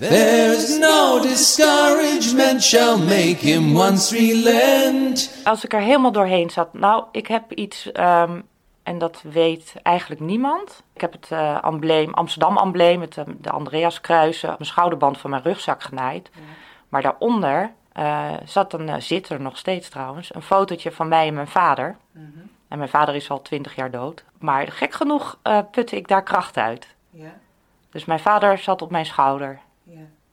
There's no discouragement shall make him once relent. Als ik er helemaal doorheen zat, nou, ik heb iets, ehm, en dat weet eigenlijk niemand. Ik heb het eh, embleem, Amsterdam-embleem, het, eh, de Andreaskruisen, op mijn schouderband van mijn rugzak genaaid. Maar daaronder eh, zat een, eh, zit er nog steeds trouwens, een fotootje van mij en mijn vader. En mijn vader is al twintig jaar dood. Maar gek genoeg eh, putte ik daar kracht uit. Ja, Dus mijn vader zat op mijn schouder.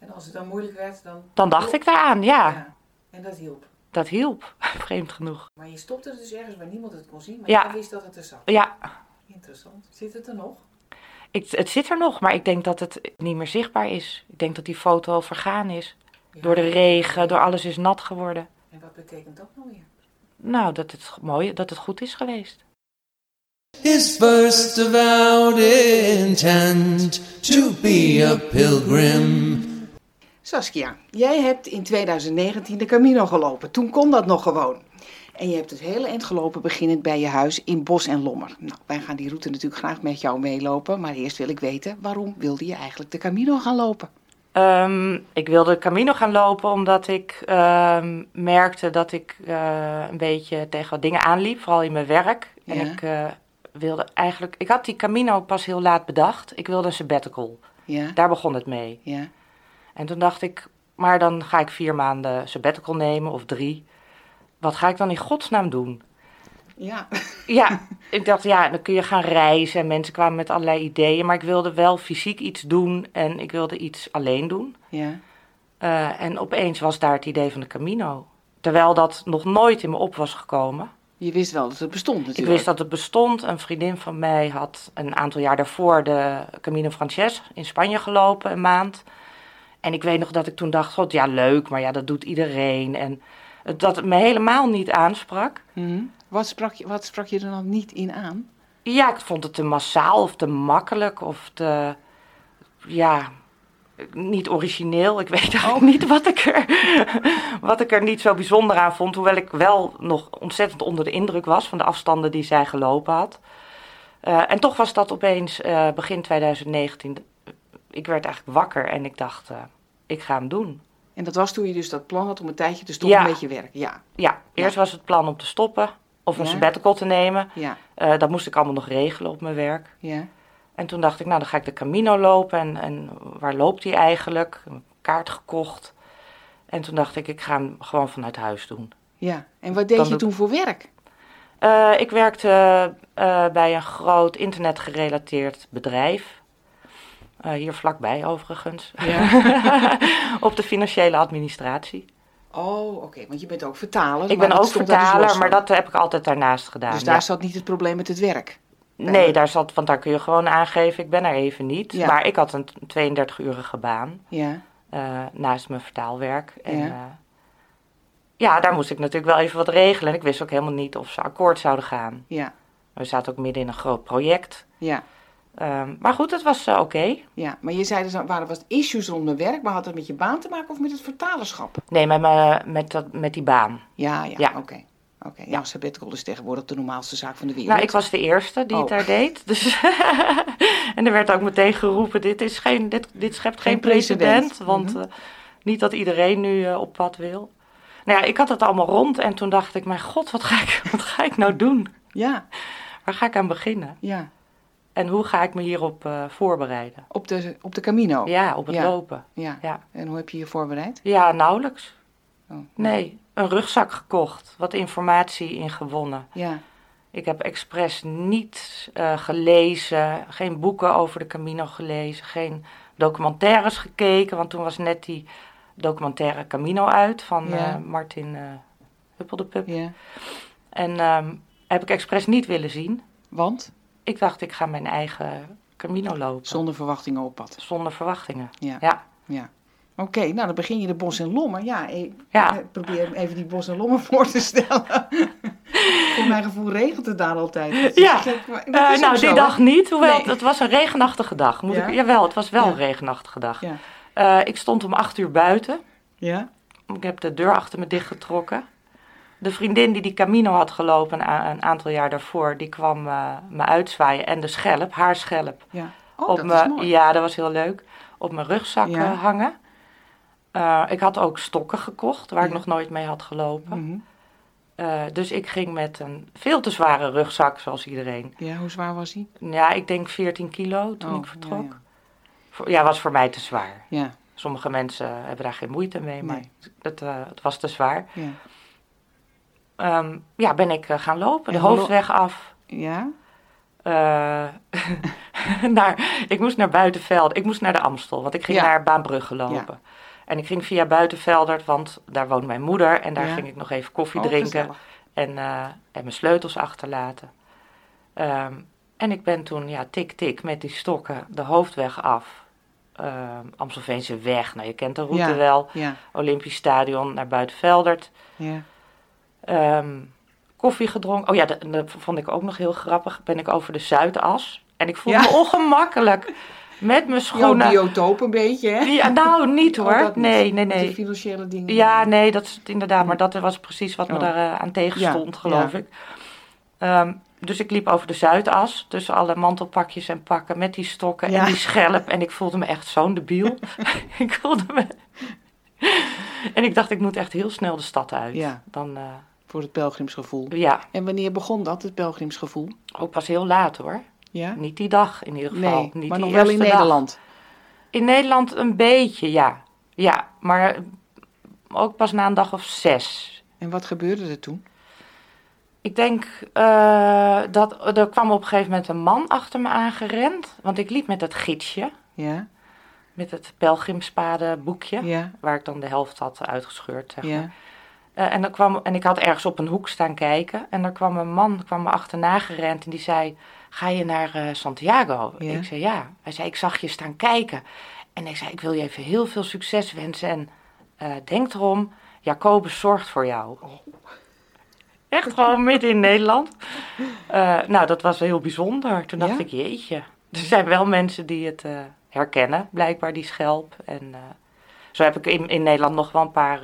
En als het dan moeilijk werd, dan... Dan dacht ik daaraan, ja, Ja, en dat hielp. dat hielp, vreemd genoeg. Maar je stopte het dus ergens waar niemand het kon zien, maar Ja. je wist dat het er zat. Ja, Interessant. Zit het er nog? ik, het zit er nog, maar ik denk dat het niet meer zichtbaar is. Ik denk dat die foto vergaan is. Ja. Door de regen, door alles is nat geworden. En wat betekent dat nou weer? Nou, dat het mooi, dat het goed is geweest. His first avowed intent to be a pilgrim. Saskia, jij hebt in 2019 de Camino gelopen. Toen kon dat nog gewoon. En je hebt het hele eind gelopen, beginnend bij je huis in Bos en Lommer. Nou, wij gaan die route natuurlijk graag met jou meelopen. Maar eerst wil ik weten, waarom wilde je eigenlijk de Camino gaan lopen? Ehm, ik wilde Camino gaan lopen omdat ik ehm, merkte dat ik eh, een beetje tegen wat dingen aanliep, vooral in mijn werk. En ik eh, wilde eigenlijk, ik had die Camino pas heel laat bedacht. Ik wilde een sabbatical. Ja, Daar begon het mee. ja, En toen dacht ik, maar dan ga ik vier maanden sabbatical nemen of drie. Wat ga ik dan in godsnaam doen? ja. Ja, ik dacht, ja, dan kun je gaan reizen. En mensen kwamen met allerlei ideeën. Maar ik wilde wel fysiek iets doen en ik wilde iets alleen doen. ja. Eh, en opeens was daar het idee van de Camino. Terwijl dat nog nooit in me op was gekomen. Je wist wel dat het bestond natuurlijk. Ik wist dat het bestond. Een vriendin van mij had een aantal jaar daarvoor de Camino Frances in Spanje gelopen, een maand. En ik weet nog dat ik toen dacht, god ja leuk, maar ja dat doet iedereen. En dat het me helemaal niet aansprak. Mhm. Wat, sprak je, wat sprak je er dan niet in aan? Ja, ik vond het te massaal of te makkelijk of te, ja, niet origineel. Ik weet eigenlijk niet wat ik, er, wat ik er niet zo bijzonder aan vond. Hoewel ik wel nog ontzettend onder de indruk was van de afstanden die zij gelopen had. Eh, en toch was dat opeens eh, begin 2019. Ik werd eigenlijk wakker en ik dacht, eh, ik ga hem doen. En dat was toen je dus dat plan had om een tijdje te stoppen Ja. met je werk. Ja, Ja, eerst was het plan om te stoppen of een Ja. sabbatical te nemen. ja, Eh, dat moest ik allemaal nog regelen op mijn werk. ja. En toen dacht ik, nou dan ga ik de Camino lopen. En, en waar loopt hij eigenlijk? Een kaart gekocht. En toen dacht ik, ik ga hem gewoon vanuit huis doen. ja. En wat deed Dan je toen voor werk? Eh, ik werkte eh, bij een groot internetgerelateerd bedrijf. Eh, hier vlakbij overigens. Op de financiële administratie. Oh, oké, want je bent ook vertaler. ik ben ook dus vertaler, maar dat heb ik altijd daarnaast gedaan. Dus daar ja. zat niet het probleem met het werk. Nee, daar zat, want daar kun je gewoon aangeven, ik ben er even niet. Ja. Maar ik had een 32-urige baan. Ja, eh, naast mijn vertaalwerk. En, Ja. ja. ja, daar moest ik natuurlijk wel even wat regelen. En ik wist ook helemaal niet of ze akkoord zouden gaan. ja, We zaten ook midden in een groot project. ja, Ehm, maar goed, het was eh, oké. ja. Maar je zei dus, er waren wat issues rond mijn werk, maar had dat met je baan te maken of met het vertalerschap? Nee, met, me, met, dat, met die baan. Ja, ja, Ja. oké. Oké, ja, sabbatical is tegenwoordig de normaalste zaak van de wereld. Nou, ik was de eerste die het Oh. daar deed. Dus en er werd ook meteen geroepen, dit, is geen, dit, dit schept geen, Geen precedent. precedent. Want Mhm. eh, niet dat iedereen nu eh, op pad wil. Nou ja, ik had het allemaal rond en toen dacht ik, mijn god, wat ga ik, wat ga ik nou doen? Ja, Waar ga ik aan beginnen? ja. En hoe ga ik me hierop eh, voorbereiden? Op de, op de Camino. Ja, op het Ja. lopen. Ja. Ja. En hoe heb je je voorbereid? ja, nauwelijks. Oh, Nee, een rugzak gekocht, wat informatie ingewonnen. Ja, Ik heb expres niet eh, gelezen, geen boeken over de Camino gelezen, geen documentaires gekeken, want toen was net die documentaire Camino uit van Ja. eh, Martin Huppeldepup. ja. En ehm, heb ik expres niet willen zien. Want? Ik dacht, ik ga mijn eigen Camino lopen. Zonder verwachtingen op pad. Zonder verwachtingen. Ja. Ja. Ja. Oké, nou dan begin je de Bos en Lommer. Ja, ik Ja. eh, probeer even die Bos en Lommer voor te stellen. Voor mijn gevoel regent het daar altijd. Is Ja. Eh, nou, die dag niet, hoewel Nee. het, het was een regenachtige dag. Moet Ja? ik, jawel, het was wel Ja. een regenachtige dag. Ja. Eh, ik stond om acht uur buiten. Ja? Ik heb de deur achter me dichtgetrokken. De vriendin die die Camino had gelopen een, aantal jaar daarvoor, die kwam eh, me uitzwaaien. En de schelp, haar schelp, Ja. Oh, op dat me, is mooi. ja, dat was heel leuk. op mijn rugzak Ja. eh, hangen. Eh, ik had ook stokken gekocht waar ik nog nooit mee had gelopen. Mhm. Dus ik ging met een veel te zware rugzak, zoals iedereen. Ja, hoe zwaar was hij? Ja, ik denk 14 kilo toen Oh, ik vertrok. ja, was voor mij te zwaar. Ja, Sommige mensen hebben daar geen moeite mee, maar Nee. eh, het was te zwaar. Ja. Ehm, ja, ben ik eh, gaan lopen, de hoofdweg af. Ja? Eh, naar, ik moest naar Buitenveld. Ik moest naar de Amstel, want ik ging Ja. naar Baanbrugge lopen. En ik ging via Buitenveldert, want daar woont mijn moeder. En daar Ja. ging ik nog even koffie Oh, drinken en, eh, en mijn sleutels achterlaten. Ehm, en ik ben toen, ja, tik-tik met die stokken de hoofdweg af. Ehm Amstelveense weg, nou je kent de route Ja. wel. Ja, Olympisch Stadion naar Buitenveldert. ja. Ehm, koffie gedronken. Oh ja, dat, dat vond ik ook nog heel grappig. Ben ik over de Zuidas. En ik voelde Ja. me ongemakkelijk. Met mijn Jouw schoenen. biotoop een beetje, hè? Ja, nou, niet Oh, hoor. niet. nee, nee, die nee. financiële dingen. Ja, nee, dat is het inderdaad. Maar dat was precies wat me Oh. daar eh, aan tegenstond, Ja, geloof ja. ik. Ehm, dus ik liep over de Zuidas. Tussen alle mantelpakjes en pakken. Met die stokken Ja. en die schelp. En ik voelde me echt zo'n debiel. ik voelde me... en ik dacht, ik moet echt heel snel de stad uit. Ja. Dan, eh, Voor het pelgrimsgevoel. ja, En wanneer begon dat, het pelgrimsgevoel? ook pas heel laat hoor. Ja? Niet die dag in ieder geval. Nee, Niet maar nog wel in dag. Nederland. In Nederland een beetje, ja. Ja, maar ook pas na een dag of zes. En wat gebeurde er toen? Ik denk eh, dat er kwam op een gegeven moment een man achter me aangerend. Want ik liep met het gidsje, Ja, met het pelgrimspadenboekje. ja, Waar ik dan de helft had uitgescheurd, zeg maar. Eh, en, er kwam, en ik had ergens op een hoek staan kijken. En er kwam een man kwam me achterna gerend en die zei... Ga je naar eh, Santiago? Ja. Ik zei ja. Hij zei, ik zag je staan kijken. En ik zei, ik wil je even heel veel succes wensen. En eh, denk erom, Jacobus zorgt voor jou. Echt gewoon midden in Nederland. Nou, dat was heel bijzonder. Toen dacht Ja? ik, jeetje. Er zijn wel mensen die het herkennen, blijkbaar, die schelp. En zo heb ik in, in Nederland nog wel een paar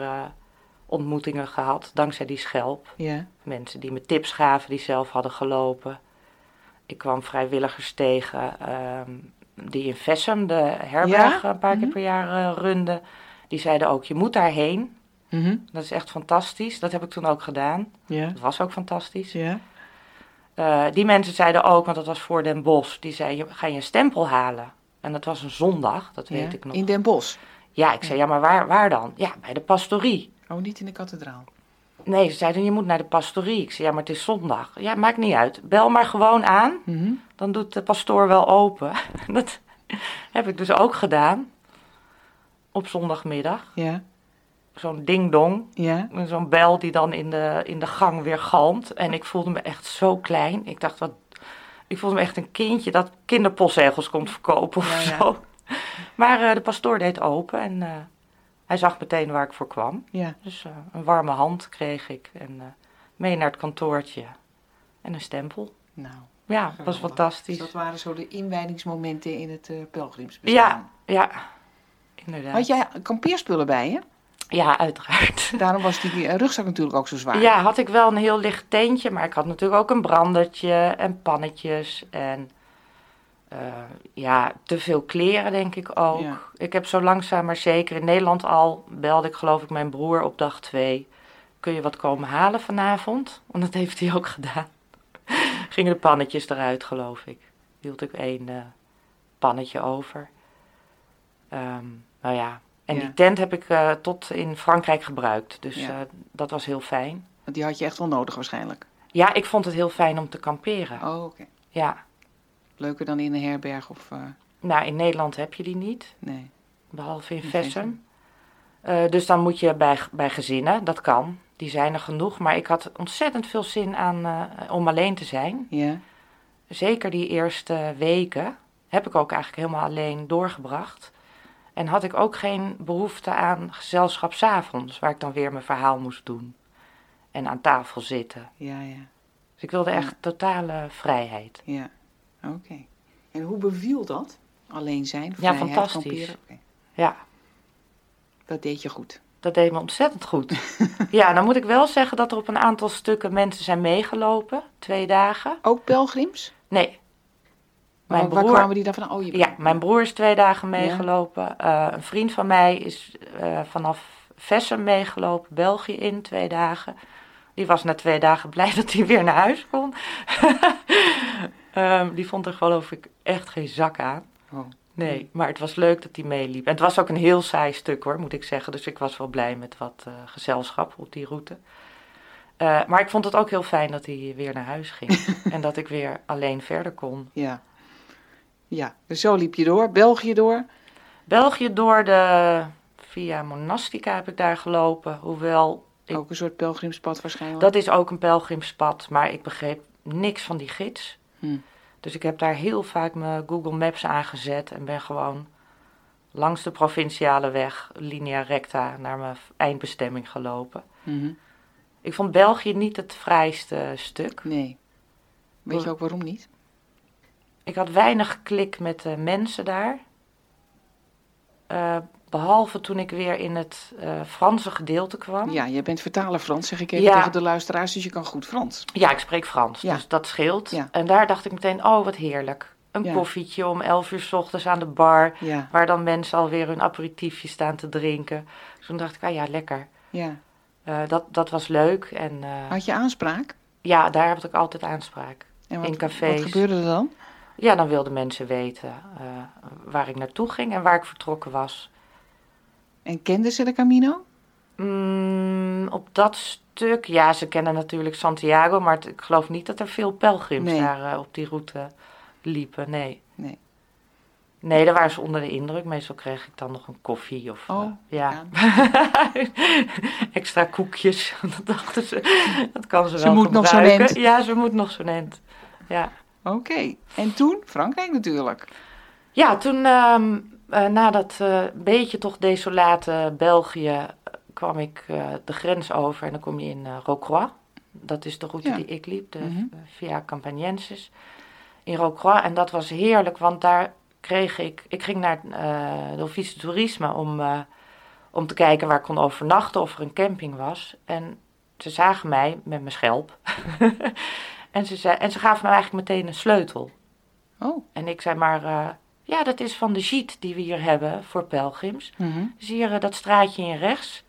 ontmoetingen gehad, dankzij die schelp. ja. Mensen die me tips gaven, die zelf hadden gelopen. Ik kwam vrijwilligers tegen ehm, die in Vessem, de herberg, Ja? een paar keer Mhm. per jaar eh, runden. Die zeiden ook, je moet daarheen. Mhm. Dat is echt fantastisch. Dat heb ik toen ook gedaan. Ja, Dat was ook fantastisch. ja. Eh, die mensen zeiden ook, want dat was voor Den Bosch, die zeiden, ga je een stempel halen? En dat was een zondag, dat weet ik nog. In Den Bosch. Ja, ik zei, ja, maar waar, waar dan? Ja, bij de pastorie. Oh, niet in de kathedraal. Nee, ze zeiden, je moet naar de pastorie. Ik zei, ja, maar het is zondag. Ja, maakt niet uit. Bel maar gewoon aan, Mhm. dan doet de pastoor wel open. dat heb ik dus ook gedaan. Op zondagmiddag. Ja, Zo'n ding-dong. ja. Zo'n bel die dan in de, in de gang weer galmt. En ik voelde me echt zo klein. Ik dacht, wat... Ik voelde me echt een kindje dat kinderpostzegels komt verkopen of Ja, ja. zo. Maar eh, de pastoor deed open en eh, hij zag meteen waar ik voor kwam. Ja, Dus eh, een warme hand kreeg ik en eh, mee naar het kantoortje. En een stempel. nou. Ja, dat was fantastisch. Dus dat waren zo de inwijdingsmomenten in het eh pelgrimsbestaan. Ja, ja. Inderdaad. Had jij kampeerspullen bij je? Ja, uiteraard. Daarom was die rugzak natuurlijk ook zo zwaar. Ja, had ik wel een heel licht teentje, maar ik had natuurlijk ook een brandertje en pannetjes en eh, ja, te veel kleren denk ik ook. Ja. Ik heb zo langzaam maar zeker in Nederland al, belde ik geloof ik mijn broer op dag twee. Kun je wat komen halen vanavond? Want dat heeft hij ook gedaan. Gingen de pannetjes eruit geloof ik. Hield ik één eh, pannetje over. Ehm, nou ja, en Ja. die tent heb ik eh, tot in Frankrijk gebruikt. Dus Ja. dat was heel fijn. Want die had je echt wel nodig waarschijnlijk. Ja, ik vond het heel fijn om te kamperen. Oh, oké. Ja. Leuker dan in een herberg of... eh, Nou, in Nederland heb je die niet, nee. behalve in Vessem. Eh, dus dan moet je bij, bij gezinnen, dat kan. Die zijn er genoeg. Maar ik had ontzettend veel zin aan eh, om alleen te zijn. Ja, Zeker die eerste weken heb ik ook eigenlijk helemaal alleen doorgebracht. En had ik ook geen behoefte aan gezelschap 's avonds, waar ik dan weer mijn verhaal moest doen. En aan tafel zitten. ja, ja. Dus ik wilde Ja. echt totale vrijheid. Ja, oké. En hoe beviel dat? Alleen zijn, Ja, fantastisch. Ja. Dat deed je goed. Dat deed me ontzettend goed. ja, dan moet ik wel zeggen dat er op een aantal stukken mensen zijn meegelopen. Twee dagen. Ook pelgrims? Nee, Mijn waar broer, kwamen die dan van? Oh, je ja, mijn broer is twee dagen meegelopen. Eh, een vriend van mij is eh, vanaf Vessen meegelopen, België in, twee dagen. Die was na twee dagen blij dat hij weer naar huis kon. Ehm, die vond er geloof ik echt geen zak aan. Oh. Nee, maar het was leuk dat hij meeliep. En het was ook een heel saai stuk hoor, moet ik zeggen. Dus ik was wel blij met wat eh, gezelschap op die route. Eh, maar ik vond het ook heel fijn dat hij weer naar huis ging. en dat ik weer alleen verder kon. Ja. Ja, dus zo liep je door. België door. België door de... Via Monastica heb ik daar gelopen. Hoewel, Ik- Ook een soort pelgrimspad waarschijnlijk. dat is ook een pelgrimspad. Maar ik begreep niks van die gids. Hm. Dus ik heb daar heel vaak mijn Google Maps aangezet. En ben gewoon langs de provinciale weg, linea recta, naar mijn eindbestemming gelopen. Mhm. Ik vond België niet het vrijste stuk. Nee. Weet je ook waarom niet? Ik had weinig klik met de mensen daar. Eh, behalve toen ik weer in het eh, Franse gedeelte kwam. Ja, jij bent vertaler Frans, zeg ik even Ja. tegen de luisteraars, dus je kan goed Frans. Ja, ik spreek Frans, Ja. dus dat scheelt. Ja. En daar dacht ik meteen, oh wat heerlijk. Een koffietje om 11 uur s ochtends aan de bar. Waar dan mensen alweer hun aperitiefje staan te drinken. Dus toen dacht ik, ah ja, lekker. ja. Eh, dat, dat was leuk. En eh, Had je aanspraak? ja, daar heb ik altijd aanspraak. En wat, In cafés. Wat gebeurde er dan? Ja, dan wilden mensen weten waar ik naartoe ging en waar ik vertrokken was. En kenden ze de Camino? Mm, op dat stuk, ja, ze kennen natuurlijk Santiago, maar het- ik geloof niet dat er veel pelgrims Nee. daar eh, op die route liepen. Nee. Nee. Nee, daar waren ze onder de indruk. Meestal kreeg ik dan nog een koffie of Oh, eh, ja. ja. extra koekjes. dat dachten ze. Dat kan ze, Ze wel moet nog zo'n gebruiken. end. Ja, ze moet nog zo'n end. Ja. Oké. En toen? Frankrijk natuurlijk. Ja, toen ehm, eh, na dat eh, beetje toch desolate België eh, kwam ik de grens over en dan kom je in Rocroi. Dat is de route Ja. die ik liep, de, Mhm. eh, via Campaniensis. In Rocroi en dat was heerlijk, want daar kreeg ik... Ik ging naar de Office Toerisme om, om te kijken waar ik kon overnachten, of er een camping was. En ze zagen mij met mijn schelp. en, ze zei, en ze gaven me eigenlijk meteen een sleutel. Oh. En ik zei maar, ja, dat is van de jeet die we hier hebben voor pelgrims. Mhm. Dus hier eh, dat straatje in rechts.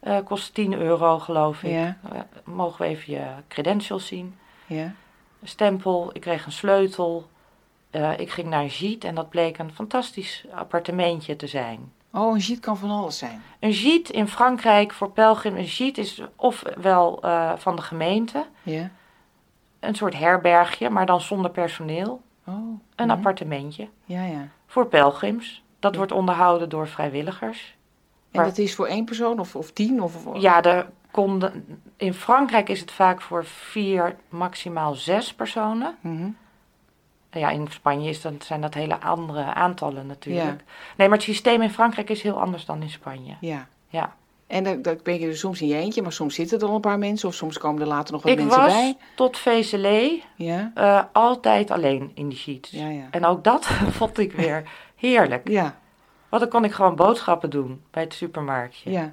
eh, kost 10 euro, geloof ik. Ja. Eh, mogen we even je credentials zien? Ja. Een stempel, ik kreeg een sleutel. Ik ging naar een jeet en dat bleek een fantastisch appartementje te zijn. Oh, een jeet kan van alles zijn. Een jeet in Frankrijk voor pelgrim. Een jeet is ofwel van de gemeente, Ja. een soort herbergje, maar dan zonder personeel. Oh. Een appartementje. Ja, ja. Voor pelgrims. Dat Ja. wordt onderhouden door vrijwilligers. En dat is voor één persoon of, of tien? Of, Ja, er konden, in Frankrijk is het vaak voor vier, maximaal zes personen. Mhm. Ja, in Spanje is dat, zijn dat hele andere aantallen natuurlijk. Nee, maar het systeem in Frankrijk is heel anders dan in Spanje. Ja. Ja. En dan, dan ben je er soms in je eentje, maar soms zitten er al een paar mensen. Of soms komen er later nog wat Ik mensen was bij. tot Vézelé Ja. eh, altijd alleen in die sheets. Ja, ja. En ook dat vond ik weer heerlijk. Ja. Want dan kon ik gewoon boodschappen doen bij het supermarktje. Ja.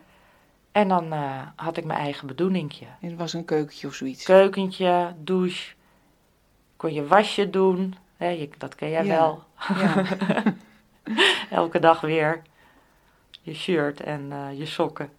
En dan eh, had ik mijn eigen bedoelingje. En het was een keukentje of zoiets. keukentje, douche. Kon je wasje doen. Hè, je, dat ken jij wel. Ja. Elke dag weer. Je shirt en eh, je sokken.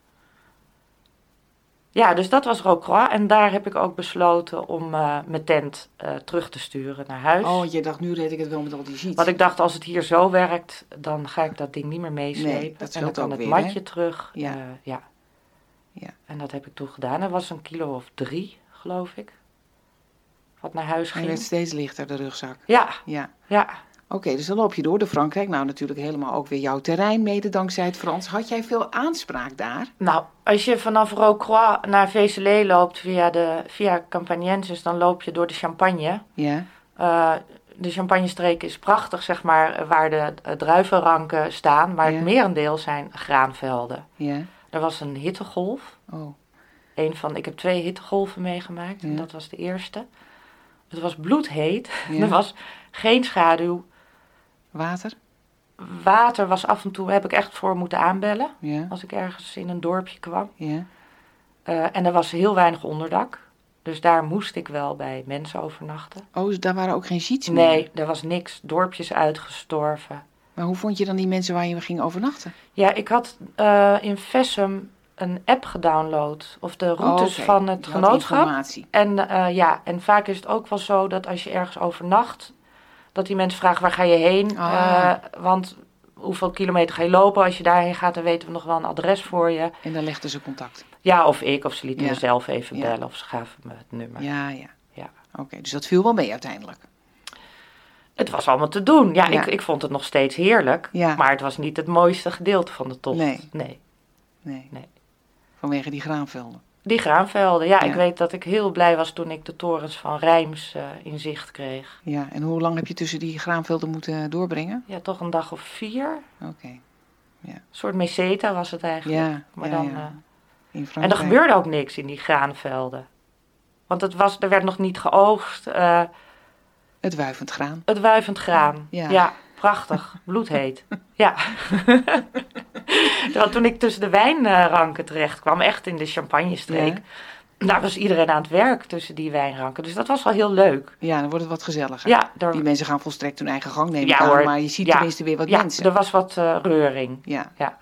Ja, dus dat was Rocroi. En daar heb ik ook besloten om eh, mijn tent eh, terug te sturen naar huis. Oh, je dacht, nu red ik het wel met al die jeets. Want ik dacht, als het hier zo werkt, dan ga ik dat ding niet meer meeslepen. Nee, dat en dan kan het weer, matje terug. Ja. Eh, ja. Ja. En dat heb ik toen gedaan. Dat was een kilo of drie, geloof ik. Wat naar huis ging. werd steeds lichter, de rugzak. Ja, Ja. ja. Oké, dus dan loop je door de Frankrijk. Nou, natuurlijk helemaal ook weer jouw terrein, mede dankzij het Frans. Had jij veel aanspraak daar? Nou, als je vanaf Rocroi naar Vézelé loopt via, de, via Campaniensis, dan loop je door de Champagne. Ja. Eh, de Champagne-streek is prachtig, zeg maar, waar de eh, druivenranken staan. Maar Ja. het merendeel zijn graanvelden. Ja. Er was een hittegolf. Oh. Een van, ik heb twee hittegolven meegemaakt. En Ja. dat was de eerste. Het was bloedheet. Ja. Er was geen schaduw. Water? Water was af en toe, heb ik echt voor moeten aanbellen. Ja. Als ik ergens in een dorpje kwam. Ja. Eh, en er was heel weinig onderdak. Dus daar moest ik wel bij mensen overnachten. Oh, dus daar waren ook geen sheets meer? Nee, er was niks. Dorpjes uitgestorven. Maar hoe vond je dan die mensen waar je ging overnachten? Ja, ik had eh, in Vessum een app gedownload. Of de routes Oh, oké. van het Je genootschap. informatie. En eh, ja, en vaak is het ook wel zo dat als je ergens overnacht, dat die mensen vragen waar ga je heen? Ah. Eh, want hoeveel kilometer ga je lopen? Als je daarheen gaat, dan weten we nog wel een adres voor je. En dan legden ze contact. Ja, of ik, of ze lieten Ja. me zelf even Ja. bellen, of ze gaven me het nummer. Ja, ja. Ja. Oké, dus dat viel wel mee uiteindelijk. Het was allemaal te doen. Ja, Ja. Ik, ik vond het nog steeds heerlijk. Ja. Maar het was niet het mooiste gedeelte van de tocht. Nee. nee. Nee. Nee. Vanwege die graanvelden. Die graanvelden. Ja, Ja. ik weet dat ik heel blij was toen ik de torens van Rijms eh, in zicht kreeg. Ja, en hoe lang heb je tussen die graanvelden moeten doorbrengen? Ja, toch een dag of vier. Oké. Een soort meseta was het eigenlijk. Ja, maar ja, dan, ja. eh, en er gebeurde ook niks in die graanvelden. Want het was, er werd nog niet geoogst. eh, Het wuivend graan. het wuivend graan. Ja. Ja, prachtig. Bloedheet. ja. Terwijl toen ik tussen de wijnranken terecht kwam, echt in de champagnestreek. Ja. Daar was iedereen aan het werk tussen die wijnranken. Dus dat was wel heel leuk. Ja, dan wordt het wat gezelliger. Ja, Die mensen gaan volstrekt hun eigen gang nemen. Ja, aan, hoor. Maar je ziet Ja. tenminste weer wat ja, mensen. er was wat eh, reuring. Ja. Ja.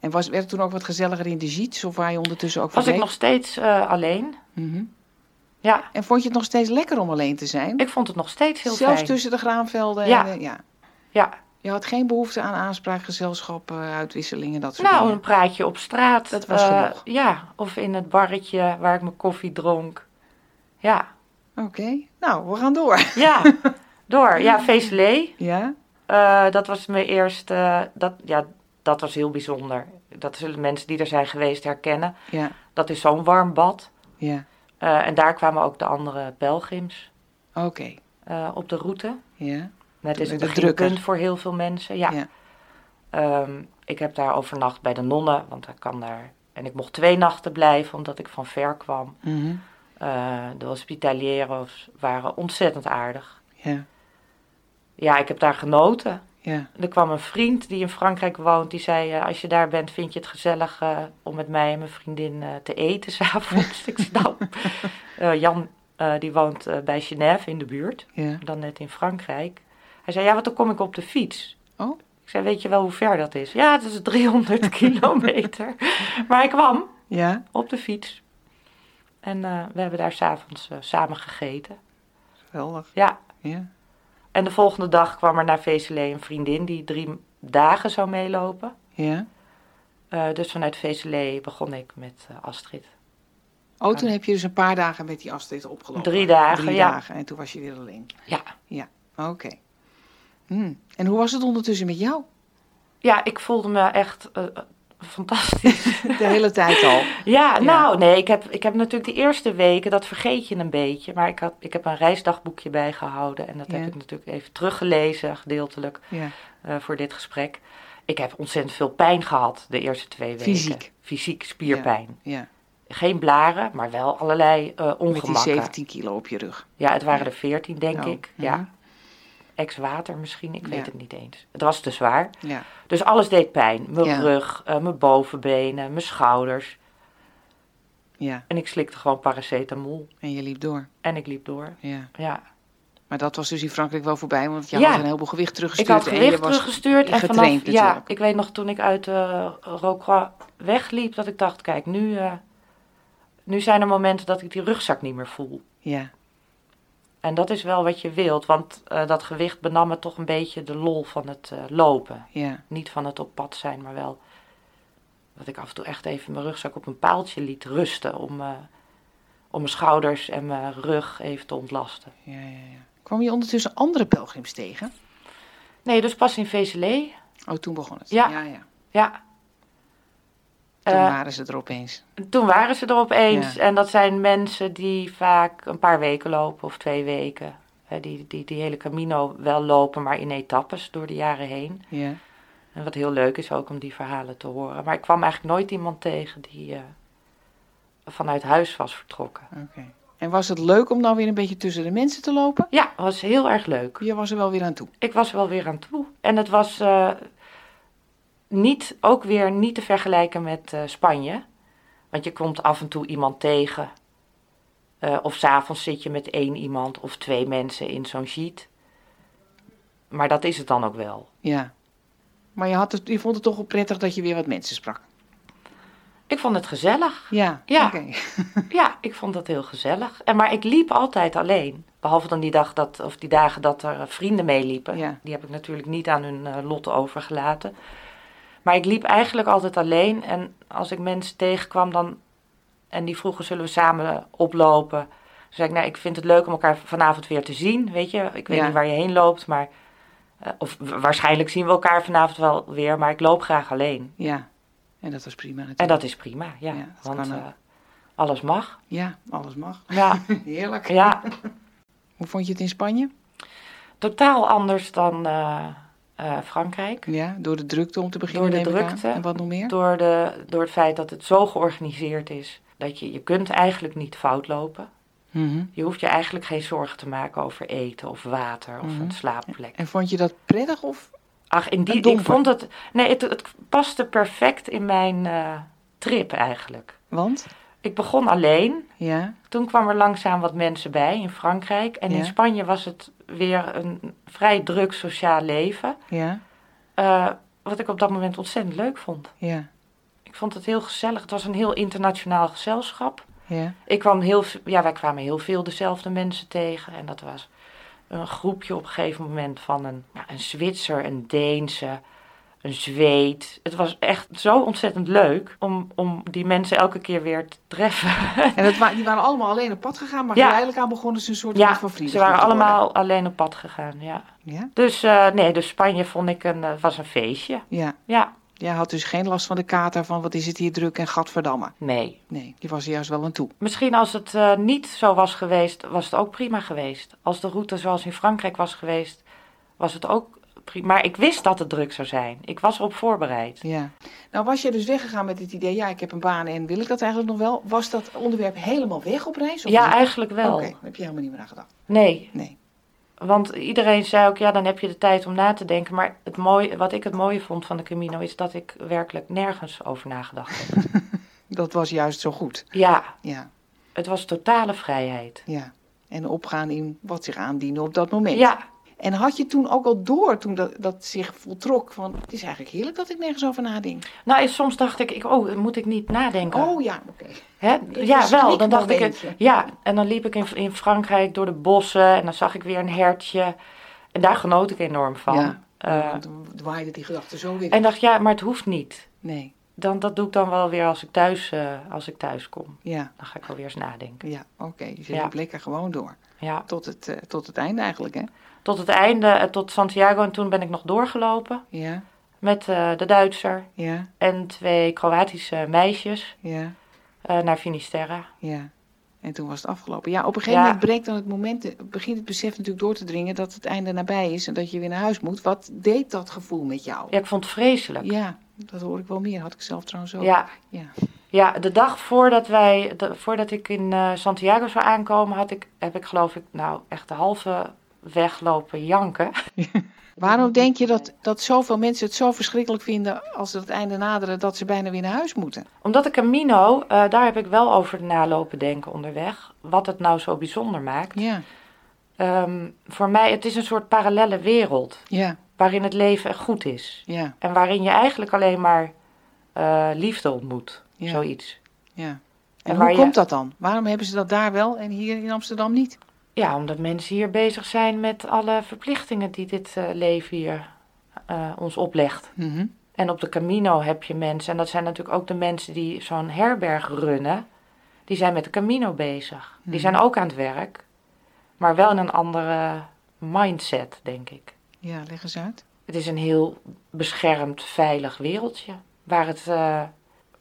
En was, werd het toen ook wat gezelliger in de Giets? Of waar je ondertussen ook Was ik nog steeds eh, alleen? Mhm. Ja, En vond je het nog steeds lekker om alleen te zijn? ik vond het nog steeds heel Zelfs fijn. tussen de graanvelden? Ja. En, ja. Ja, Je had geen behoefte aan aanspraak, gezelschap, eh, uitwisselingen, dat soort nou, dingen? een praatje op straat. Dat was genoeg. Ja, of in het barretje waar ik mijn koffie dronk. Ja, Oké, nou, we gaan door. ja, door. Ja, Vezelé, Ja? eh, dat was mijn eerste, dat, ja, dat was heel bijzonder. Dat zullen mensen die er zijn geweest herkennen. Ja, Dat is zo'n warm bad. ja. En daar kwamen ook de andere pelgrims Oké, op de route. ja. Het is een beginpunt voor heel veel mensen, ja. Ja. Ehm, ik heb daar overnacht bij de nonnen, want ik kan daar... En ik mocht twee nachten blijven, omdat ik van ver kwam. Mhm. Eh, de hospitalieros waren ontzettend aardig. Ja, Ja, ik heb daar genoten. ja. Er kwam een vriend die in Frankrijk woont, die zei... eh, als je daar bent, vind je het gezellig eh, om met mij en mijn vriendin te eten s'avonds? ik zei, nou, eh, Jan, die woont bij Genève in de buurt, ja. dan net in Frankrijk. Hij zei, ja, want dan kom ik op de fiets. Oh? Ik zei, weet je wel hoe ver dat is? Ja, het is 300 kilometer. Maar hij kwam Ja, op de fiets. En eh, we hebben daar s'avonds uh, samen gegeten. geweldig. Ja. Ja. En de volgende dag kwam er naar VCL een vriendin die drie dagen zou meelopen. Ja. Uh, dus vanuit VCL begon ik met Astrid. Oh, toen heb je dus een paar dagen met die Astrid opgelopen. Drie dagen, Drie ja. dagen. En toen was je weer alleen. Ja. Ja, oké. Okay. Hmm. En hoe was het ondertussen met jou? Ja, ik voelde me echt uh, fantastisch. De hele tijd al. Ja, nou nee, ik heb, ik heb natuurlijk de eerste weken, dat vergeet je een beetje. Maar ik, had, ik heb een reisdagboekje bijgehouden. En dat Ja. heb ik natuurlijk even teruggelezen, gedeeltelijk, Ja. uh, voor dit gesprek. Ik heb ontzettend veel pijn gehad de eerste twee weken. Fysiek? Fysiek, spierpijn. Ja. Geen blaren, maar wel allerlei uh, Met ongemakken. die 17 kilo op je rug. Ja, het waren er 14, denk Oh, ik. Ja. Ex-water misschien, ik weet Ja. het niet eens. Het was te zwaar. Ja. Dus alles deed pijn. Mijn Ja. rug, uh, mijn bovenbenen, mijn schouders. Ja. En ik slikte gewoon paracetamol. En je liep door. En ik liep door. Ja. Ja. Maar dat was dus in Frankrijk wel voorbij, want je had een heleboel gewicht Ik teruggestuurd. had en je gewicht was teruggestuurd. En vanaf, ja, ik weet nog toen ik uit uh, Rocroi wegliep, dat ik dacht, kijk, nu, uh, nu zijn er momenten dat ik die rugzak niet meer voel. Ja. En dat is wel wat je wilt, want uh, dat gewicht benam me toch een beetje de lol van het uh, lopen. Ja. Niet van het op pad zijn, maar wel dat ik af en toe echt even mijn rugzak op een paaltje liet rusten om, uh, om mijn schouders en mijn rug even te ontlasten. Ja, ja, ja. Kwam je ondertussen andere pelgrims tegen? Nee, dus pas in Vezelé. Oh, toen begon het. Ja. ja, ja. Ja. Toen Eh, waren ze er opeens. Toen waren ze er opeens. Ja. En dat zijn mensen die vaak een paar weken lopen of twee weken. Hè, die, die die hele Camino wel lopen, maar in etappes door de jaren heen. Ja. En wat heel leuk is ook om die verhalen te horen. Maar ik kwam eigenlijk nooit iemand tegen die eh, vanuit huis was vertrokken. Oké. En was het leuk om nou weer een beetje tussen de mensen te lopen? Ja, was heel erg leuk. Je was er wel weer aan toe. Ik was er wel weer aan toe. En het was eh, niet, ook weer niet te vergelijken met eh, Spanje. Want je komt af en toe iemand tegen Eh, of s'avonds zit je met één iemand of twee mensen in zo'n sheet. Maar dat is het dan ook wel. Ja. Maar je, had het, je vond het toch wel prettig dat je weer wat mensen sprak? Ik vond het gezellig. Ja. Ja. Oké. Ja, ik vond dat heel gezellig. En, maar ik liep altijd alleen. Behalve dan die, dag dat, of die dagen dat er vrienden meeliepen. Ja. Die heb ik natuurlijk niet aan hun eh, lot overgelaten. Maar ik liep eigenlijk altijd alleen. En als ik mensen tegenkwam dan, en die vroegen zullen we samen oplopen. Dan zei ik, nou, ik vind het leuk om elkaar vanavond weer te zien. Weet je, ik weet Ja. niet waar je heen loopt, maar... eh, of wa- waarschijnlijk zien we elkaar vanavond wel weer, maar ik loop graag alleen. Ja. En dat was prima natuurlijk. En dat is prima, ja. Want eh, alles mag. Ja, alles mag. Ja, Heerlijk. ja. Hoe vond je het in Spanje? totaal anders dan eh, eh, Frankrijk. Ja, door de drukte om te beginnen. Door de drukte. En wat nog meer? Door, de, door het feit dat het zo georganiseerd is dat je, je kunt eigenlijk niet fout lopen. Mhm. Je hoeft je eigenlijk geen zorgen te maken over eten of water of Mhm. een slaapplek. En vond je dat prettig of? Ach, in die, ik vond het. Nee, het, het paste perfect in mijn eh, trip eigenlijk. Want? Ik begon alleen. Ja. Toen kwam er langzaam wat mensen bij in Frankrijk. En Ja. in Spanje was het weer een vrij druk sociaal leven. Ja. eh, wat ik op dat moment ontzettend leuk vond. Ja. Ik vond het heel gezellig. Het was een heel internationaal gezelschap. Ja. Ik kwam heel, ja, wij kwamen heel veel dezelfde mensen tegen. En dat was een groepje op een gegeven moment van een, ja, een Zwitser, een Deense, een Zweed. Het was echt zo ontzettend leuk om, om die mensen elke keer weer te treffen. En dat wa- die waren allemaal alleen op pad gegaan, maar Ja. geleidelijk aan begonnen ze een soort ja, van vrienden. ze waren allemaal alleen op pad gegaan, ja. Ja. Dus eh, nee, dus Spanje vond ik een, eh, was een feestje. Ja. Ja, Jij had dus geen last van de kater van wat is het hier druk en gadverdamme. nee. Nee, die was er juist wel aan toe. Misschien als het eh, niet zo was geweest, was het ook prima geweest. Als de route zoals in Frankrijk was geweest, was het ook. Maar ik wist dat het druk zou zijn. Ik was erop voorbereid. Ja. Nou was je dus weggegaan met het idee, ja ik heb een baan en wil ik dat eigenlijk nog wel. Was dat onderwerp helemaal weg op reis? Of Ja, niet? eigenlijk wel. Oké, daar heb je helemaal niet meer aan gedacht. Nee, Nee. want iedereen zei ook, ja, dan heb je de tijd om na te denken. Maar het mooie, wat ik het mooie vond van de Camino is dat ik werkelijk nergens over nagedacht heb. Dat was juist zo goed. ja, Ja, het was totale vrijheid. ja. En opgaan in wat zich aandiende op dat moment. Ja, En had je toen ook al door, toen dat, dat zich voltrok, van het is eigenlijk heerlijk dat ik nergens over nadenk. nou, soms dacht ik, ik, oh, moet ik niet nadenken? Oh ja, oké. Een Ja, wel. Dan dacht ik, ja, en dan liep ik in, in Frankrijk door de bossen en dan zag ik weer een hertje. En daar genoot ik enorm van. Ja. Want dan waaide die gedachte zo weer. en dacht, ja, maar het hoeft niet. Nee, Dan, dat doe ik dan wel weer als ik thuis, eh, als ik thuis kom. ja, Dan ga ik wel weer eens nadenken. ja, oké. Je Ja. liep lekker gewoon door. Ja. Tot het, eh, tot het einde eigenlijk, hè? Tot het einde, eh, tot Santiago. En toen ben ik nog doorgelopen Ja, met de Duitser ja, en twee Kroatische meisjes ja, naar Finisterre. ja. En toen was het afgelopen. Ja, op een gegeven Ja. moment breekt dan het moment, begint het besef natuurlijk door te dringen dat het einde nabij is en dat je weer naar huis moet. Wat deed dat gevoel met jou? Ja, ik vond het vreselijk. Ja, dat hoor ik wel meer. Had ik zelf trouwens ook. Ja. Ja. Ja, de dag voordat, wij, de- voordat ik in eh, Santiago zou aankomen, had ik, heb ik geloof ik nou echt de halve weg lopen janken. Waarom denk je dat, dat zoveel mensen het zo verschrikkelijk vinden als ze het einde naderen dat ze bijna weer naar huis moeten? Omdat de Camino, eh, daar heb ik wel over nalopen denken onderweg, wat het nou zo bijzonder maakt. Ja, Ehm, voor mij, het is een soort parallelle wereld, ja, waarin het leven goed is. ja, En waarin je eigenlijk alleen maar eh, liefde ontmoet, Ja. zoiets. ja. En En hoe je- komt dat dan? Waarom hebben ze dat daar wel en hier in Amsterdam niet? Ja, omdat mensen hier bezig zijn met alle verplichtingen die dit eh, leven hier eh, ons oplegt. Mhm. En op de Camino heb je mensen, en dat zijn natuurlijk ook de mensen die zo'n herberg runnen, die zijn met de Camino bezig. Die Mhm. zijn ook aan het werk, maar wel in een andere mindset, denk ik. Ja, leg eens uit. Het is een heel beschermd, veilig wereldje, waar het, eh,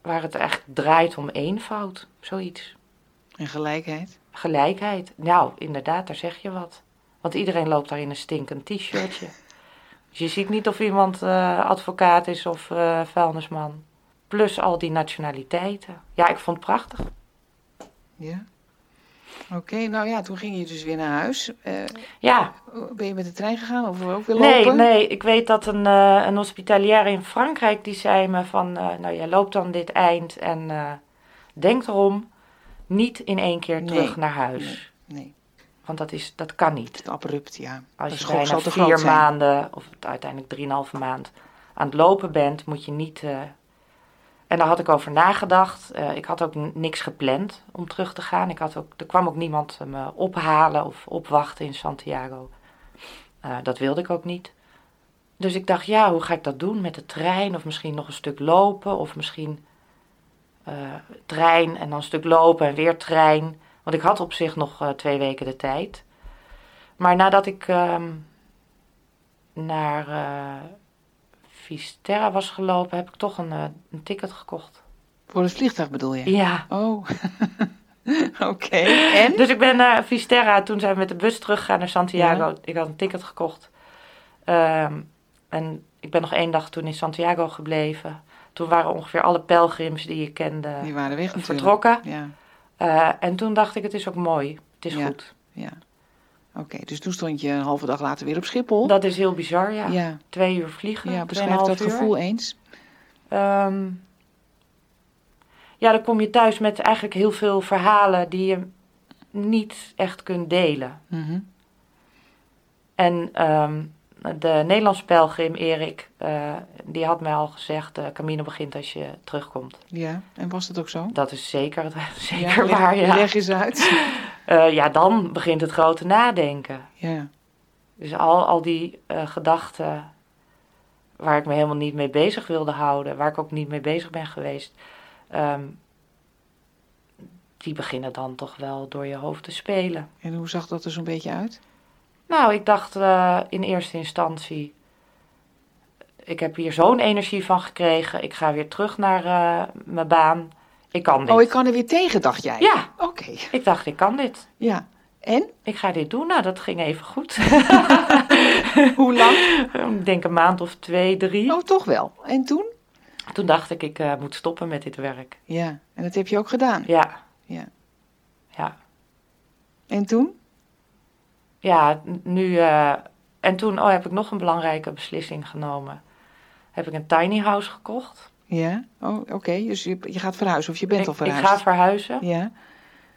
waar het echt draait om eenvoud, zoiets. En gelijkheid. Gelijkheid. Nou, inderdaad, daar zeg je wat. Want iedereen loopt daar in een stinkend t-shirtje. Dus je ziet niet of iemand eh, advocaat is of eh, vuilnisman. Plus al die nationaliteiten. Ja, ik vond het prachtig. Ja. Oké, nou ja, toen ging je dus weer naar huis. Eh, Ja, ben je met de trein gegaan of ook weer nee, lopen? nee. Ik weet dat een, eh een hospitalière in Frankrijk die zei me van... eh, nou, jij loopt dan dit eind en denk erom. niet in één keer Nee. terug naar huis. Nee, nee. Want dat, is, dat kan niet. Het abrupt, ja. Als je bijna vier maanden, of uiteindelijk drieënhalve maand, aan het lopen bent, moet je niet. Eh, En daar had ik over nagedacht. Eh, ik had ook niks gepland om terug te gaan. Ik had ook, er kwam ook niemand me ophalen of opwachten in Santiago. Eh, dat wilde ik ook niet. Dus ik dacht, ja, hoe ga ik dat doen? Met de trein of misschien nog een stuk lopen of misschien eh, trein en dan een stuk lopen en weer trein. Want ik had op zich nog eh, twee weken de tijd. Maar nadat ik ehm, naar Fisterra was gelopen, heb ik toch een, eh, een ticket gekocht. Voor het vliegtuig bedoel je? Ja. Oh. Oké. En? Dus ik ben naar Fisterra, toen zijn we met de bus teruggegaan naar Santiago. Ja. Ik had een ticket gekocht. Ehm, en ik ben nog één dag toen in Santiago gebleven. Toen waren ongeveer alle pelgrims die ik kende Die waren weg vertrokken. Ja, Eh, en toen dacht ik, het is ook mooi. Het is Ja. goed. ja. Oké, dus toen stond je een halve dag later weer op Schiphol. Dat is heel bizar, ja. ja. Twee uur vliegen. ja, beschrijf dat uur. gevoel eens. Ehm, ja, dan kom je thuis met eigenlijk heel veel verhalen die je niet echt kunt delen. Mhm. En ehm, de Nederlandse pelgrim Erik, eh, die had mij al gezegd, de Camino begint als je terugkomt. Ja, en was dat ook zo? Dat is zeker, zeker ja, leg- waar, ja. Leg eens uit. Eh, ja, dan begint het grote nadenken. ja. Dus al, al die gedachten waar ik me helemaal niet mee bezig wilde houden, waar ik ook niet mee bezig ben geweest, ehm, die beginnen dan toch wel door je hoofd te spelen. En hoe zag dat er zo'n beetje uit? Nou, ik dacht eh, in eerste instantie, ik heb hier zo'n energie van gekregen, ik ga weer terug naar eh, mijn baan. Ik kan dit. Oh, ik kan er weer tegen, dacht jij? Ja, Oké, ik dacht, ik kan dit. ja. En? Ik ga dit doen. Nou, dat ging even goed. Hoe lang? ik denk een maand of twee, drie. Oh, toch wel. En toen? Toen dacht ik, ik eh, moet stoppen met dit werk. Ja, en dat heb je ook gedaan. Ja. Ja. Ja. En toen? Ja, nu... eh, en toen oh, heb ik nog een belangrijke beslissing genomen. Heb ik een tiny house gekocht. Ja. Oh, oké. Dus je, je gaat verhuizen of je bent ik, al ik verhuisd? ga verhuizen. Ja.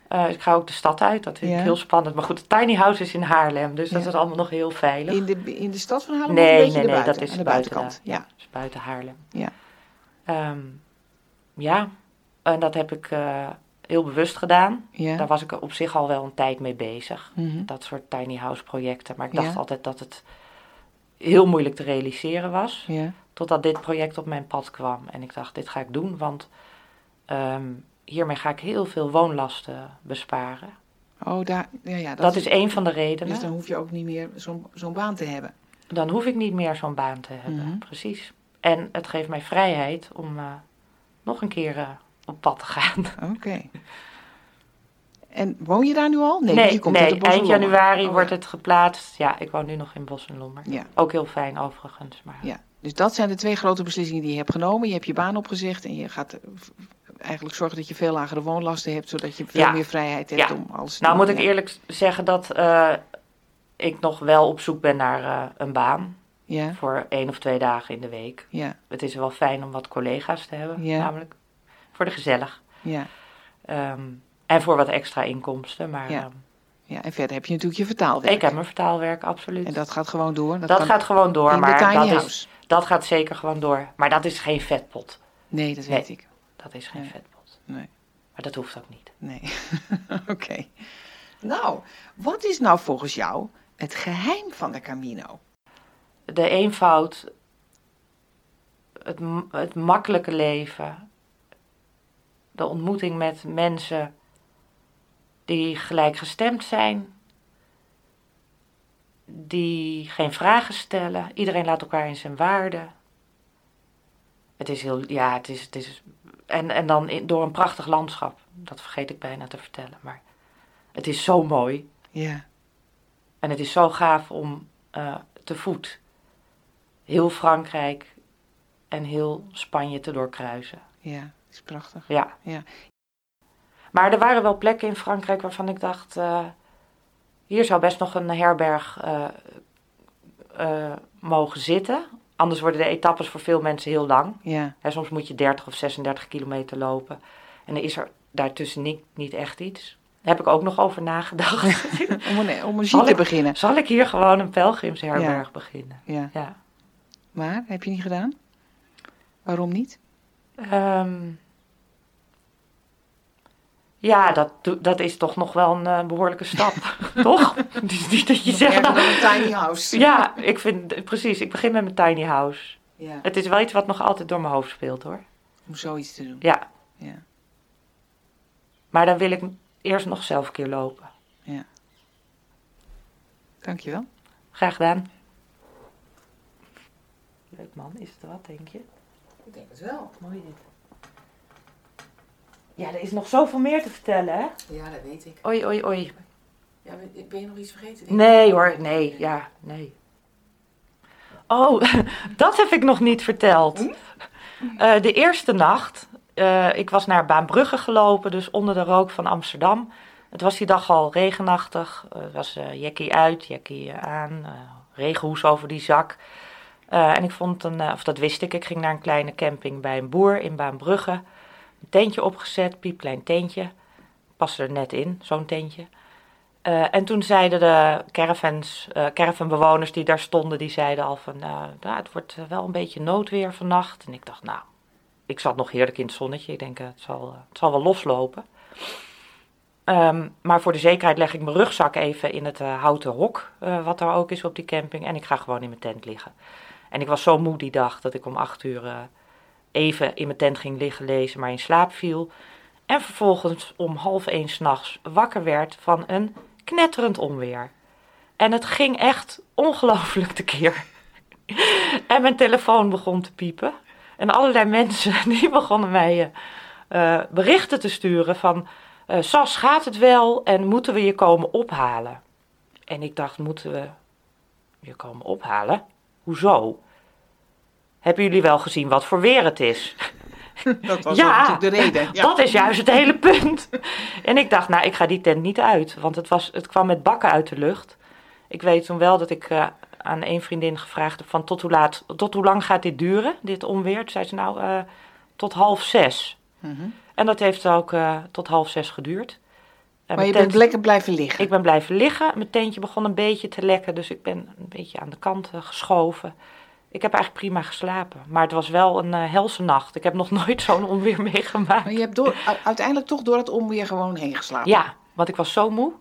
Eh, ik ga ook de stad uit. Dat vind Ja. ik heel spannend. Maar goed, de tiny house is in Haarlem. Dus dat is allemaal nog heel veilig. In de, in de stad van Haarlem nee, nee, nee. Dat is de buiten buitenkant. de- Ja. dat is buiten Haarlem. Ja. Ehm, ja. En dat heb ik eh, heel bewust gedaan. Ja. Daar was ik op zich al wel een tijd mee bezig. Mhm. Dat soort tiny house projecten. Maar ik dacht Ja. altijd dat het heel moeilijk te realiseren was. Ja. Totdat dit project op mijn pad kwam. En ik dacht, dit ga ik doen. Want ehm, hiermee ga ik heel veel woonlasten besparen. Oh, daar, ja, ja, Dat, is één van de redenen. Dus dan hoef je ook niet meer zo'n zo'n baan te hebben. Dan hoef ik niet meer zo'n baan te hebben. Mhm. Precies. En het geeft mij vrijheid om eh, nog een keer eh, op pad te gaan. Oké. En woon je daar nu al? Nee, komt uit de eind januari Oh, wordt het geplaatst. Ja, ik woon nu nog in Bos en Lommer. Ja. Ook heel fijn overigens. Maar Ja, dus dat zijn de twee grote beslissingen die je hebt genomen. Je hebt je baan opgezegd en je gaat eh, eigenlijk zorgen dat je veel lagere woonlasten hebt, zodat je veel Ja. meer vrijheid hebt Ja. om alles te Nou doen. moet ik eerlijk zeggen dat eh, ik nog wel op zoek ben naar eh, een baan. Ja, Voor één of twee dagen in de week. ja, Het is wel fijn om wat collega's te hebben. Ja. Namelijk voor de gezellig. ja, Ehm, en voor wat extra inkomsten. Maar Ja. ehm, ja. En verder heb je natuurlijk je vertaalwerk. ik heb mijn vertaalwerk, absoluut. En dat gaat gewoon door. dat kan gaat gewoon door. in maar dat, house. is, dat gaat zeker gewoon door. Maar dat is geen vetpot. Nee, dat Nee. weet ik. Dat is geen Nee. vetpot. Nee, Maar dat hoeft ook niet. nee. Oké. Nou, wat is nou volgens jou het geheim van de Camino? de eenvoud, het, het makkelijke leven, de ontmoeting met mensen die gelijkgestemd zijn, die geen vragen stellen, iedereen laat elkaar in zijn waarde. Het is heel, ja, het is, het is, en, en dan in- door een prachtig landschap, dat vergeet ik bijna te vertellen, maar het is zo mooi. Ja, En het is zo gaaf om eh, te voet heel Frankrijk en heel Spanje te doorkruisen. ja, is prachtig. Ja. Ja. Maar er waren wel plekken in Frankrijk waarvan ik dacht, eh, hier zou best nog een herberg eh, eh, mogen zitten. Anders worden de etappes voor veel mensen heel lang. Ja, Hè, soms moet je 30 of 36 kilometer lopen. En dan is er daartussen niet, niet echt iets. Daar heb ik ook nog over nagedacht. Om een, om een te ik- beginnen. Zal ik hier gewoon een pelgrimsherberg Ja. beginnen? Ja. Ja. Maar, heb je niet gedaan? Waarom niet? Ehm, ja, dat, dat is toch nog wel een eh, behoorlijke stap, toch? Is niet dat je zegt... Nou, een tiny house. ja, ik vind, precies, ik begin met mijn tiny house. Ja, Het is wel iets wat nog altijd door mijn hoofd speelt, hoor. Om zoiets te doen. Ja, Ja. maar dan wil ik eerst nog zelf een keer lopen. Dankjewel. Graag gedaan. Leuk man, is het wat, denk je? Ik denk het wel. Mooi dit. Ja, er is nog zoveel meer te vertellen, hè? Ja, dat weet ik. Oei, oei, oei. Ja, ben je nog iets vergeten? Nee hoor, nee, ja, nee. Oh, dat heb ik nog niet verteld. Eh, de eerste nacht, eh, ik was naar Baanbrugge gelopen, dus onder de rook van Amsterdam. Het was die dag al regenachtig. Eh, Het was jackie uit, jackie aan, eh, regenhoes over die zak. Eh, en ik vond een, of dat wist ik, ik ging naar een kleine camping bij een boer in Baanbrugge. Een tentje opgezet, piepklein tentje. Paste er net in, zo'n tentje. Eh, en toen zeiden de caravans, eh, caravanbewoners die daar stonden, die zeiden al van, eh, nou, het wordt wel een beetje noodweer vannacht. En ik dacht, nou, ik zat nog heerlijk in het zonnetje. Ik denk, het, zal, het zal wel loslopen. Ehm, maar voor de zekerheid leg ik mijn rugzak even in het houten hok, wat er ook is op die camping. En ik ga gewoon in mijn tent liggen. En ik was zo moe die dag dat ik om acht uur even in mijn tent ging liggen lezen, maar in slaap viel. En vervolgens om half één s'nachts wakker werd van een knetterend onweer. En het ging echt ongelooflijk tekeer. en mijn telefoon begon te piepen. En allerlei mensen die begonnen mij eh, eh, berichten te sturen van... eh, Sas, gaat het wel en moeten we je komen ophalen? En ik dacht, moeten we je komen ophalen? Hoezo? Hebben jullie wel gezien wat voor weer het is? Dat was Ja, natuurlijk de reden. Ja. Dat is juist het hele punt. En ik dacht, nou, ik ga die tent niet uit. Want het, was, het kwam met bakken uit de lucht. Ik weet toen wel dat ik eh, aan één vriendin gevraagd heb van tot hoe, laat, tot hoe lang gaat dit duren, dit onweer? Toen zei ze nou, eh, tot half zes. Mhm. En dat heeft ook eh, tot half zes geduurd. En Maar je tent- bent lekker blijven liggen. ik ben blijven liggen. Mijn tentje begon een beetje te lekken, dus ik ben een beetje aan de kant geschoven. Ik heb eigenlijk prima geslapen. Maar het was wel een eh, helse nacht. Ik heb nog nooit zo'n onweer meegemaakt. Maar je hebt door, uiteindelijk toch door het onweer gewoon heen geslapen. Ja, want ik was zo moe.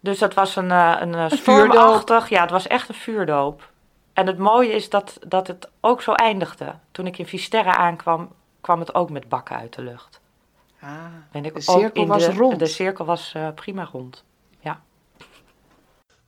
Dus dat was een, eh, een, eh, vuurdoop. stormachtig. Ja, het was echt een vuurdoop. En het mooie is dat, dat het ook zo eindigde. Toen ik in Fisterra aankwam, kwam het ook met bakken uit de lucht. Ah, Ben ik de ook cirkel in was de, rond. De cirkel was prima rond.